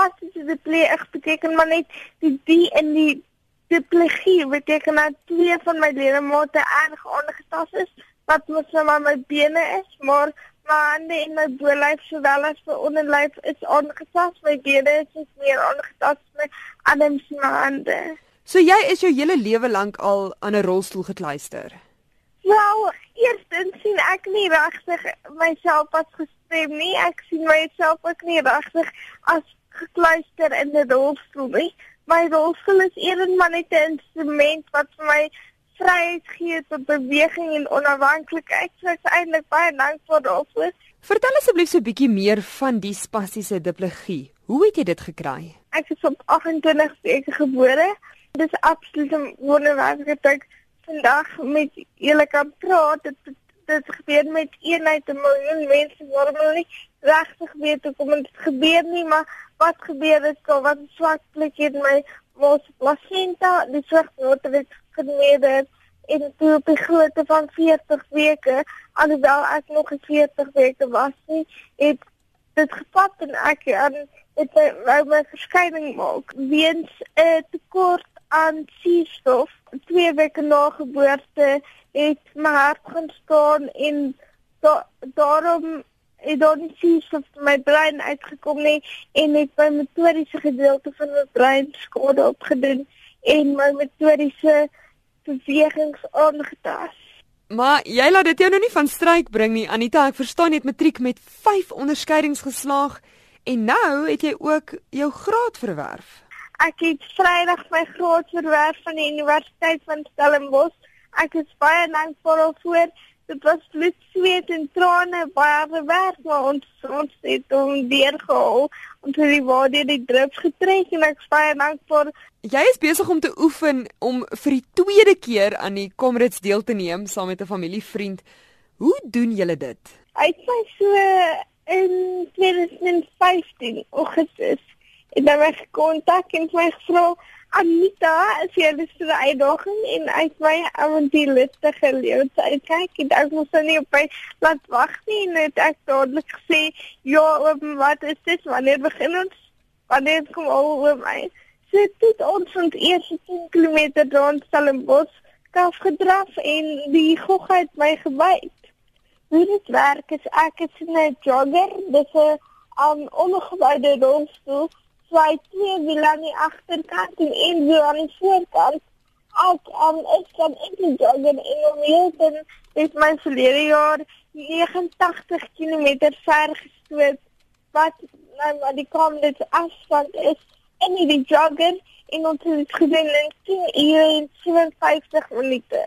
spastiese diplegie beteken maar net die die in die diplegie beteken dat twee van my ledemate erg aangetast is wat mos nou maar my bene is, maar my hande en my bolyf sowel as my onderlyf is aangetast. My bene is meer aangetast my arms en my hande. So jy is jou hele lewe lank al aan 'n rolstoel gekluister. Wel, eerstens sien ek nie regtig myself as gestrem nie. Ek sien myself ook nie regtig as gekluister in 'n rolstoel nie. My rolstoel is eerder maar net 'n instrument wat vir my vryheid gee tot beweging en onafhanklikheid. So ek is eintlik baie dankbaar daarvoor. Vertel asseblief so 'n bietjie meer van die spastiese diplegie. Hoe het jy dit gekry? Ek is op 28 weke gebore. Dit is absoluut 'n wonderwerklike ding vandag met julle kan praat. Dit dit gebeur met eenheid 'n miljoen mense nie regtig weet hoe kom dit gebeur nie, maar wat gebeur is so wat swak plek in my mos placenta, die vrugmotor het geneer en toe op die grootte van 40 weke, alhoewel ek nog 'n 40 weke was nie, het dit gevat en ek aan dit wou my verskyning maak weens 'n tekort aan suurstof. Twee weke na geboorte het my hart gaan staan en da daarom het dan nie suurstof in my brein uitgekom nie en het my motoriese gedeelte van my brein skade opgedoen en my motoriese bewegings aangetast. Maar jy laat dit jou nou nie van stryk bring nie Anita, ek verstaan jy het matriek met 5 onderskeidings geslaag en nou het jy ook jou graad verwerf. Ek het Vrydag my graad verwerf van die Universiteit van Stellenbosch. Ek is baie dankbaar daarvoor. Dit was bloed, sweet en trane baie werk maar ons ons het hom deurgehou en vir die waarde die druk getrek en ek is baie dankbaar. Jy is besig om te oefen om vir die tweede keer aan die Comrades deel te neem saam met 'n familievriend. Hoe doen julle dit? Ek sê so in 2015 Augustus het ek kontak en my gevra Anita, as jy lus vir 'n uitdaging en uit my avontuurliste geleef, so ek kyk en ek moes nou nie op my laat wag nie en het ek dadelik gesê, ja, oom, wat is dit? Wanneer begin ons? Wanneer kom al oor my? So dit ons ons eerste 10 km rond Stellenbosch kaf gedraf en die gogga het my gebyt. Hoe dit werk is ek is 'n jogger, dis 'n um, ongebouwde rolstoel twee twee wiele aan die agterkant en een wiel aan die voorkant. Ek um, ek kan ek die joggen in Milton is my verlede jaar 89 km ver gestoot wat nou maar die kom dit asfalt is en die jogger en ons het gedoen in 10 ure en 57 minute.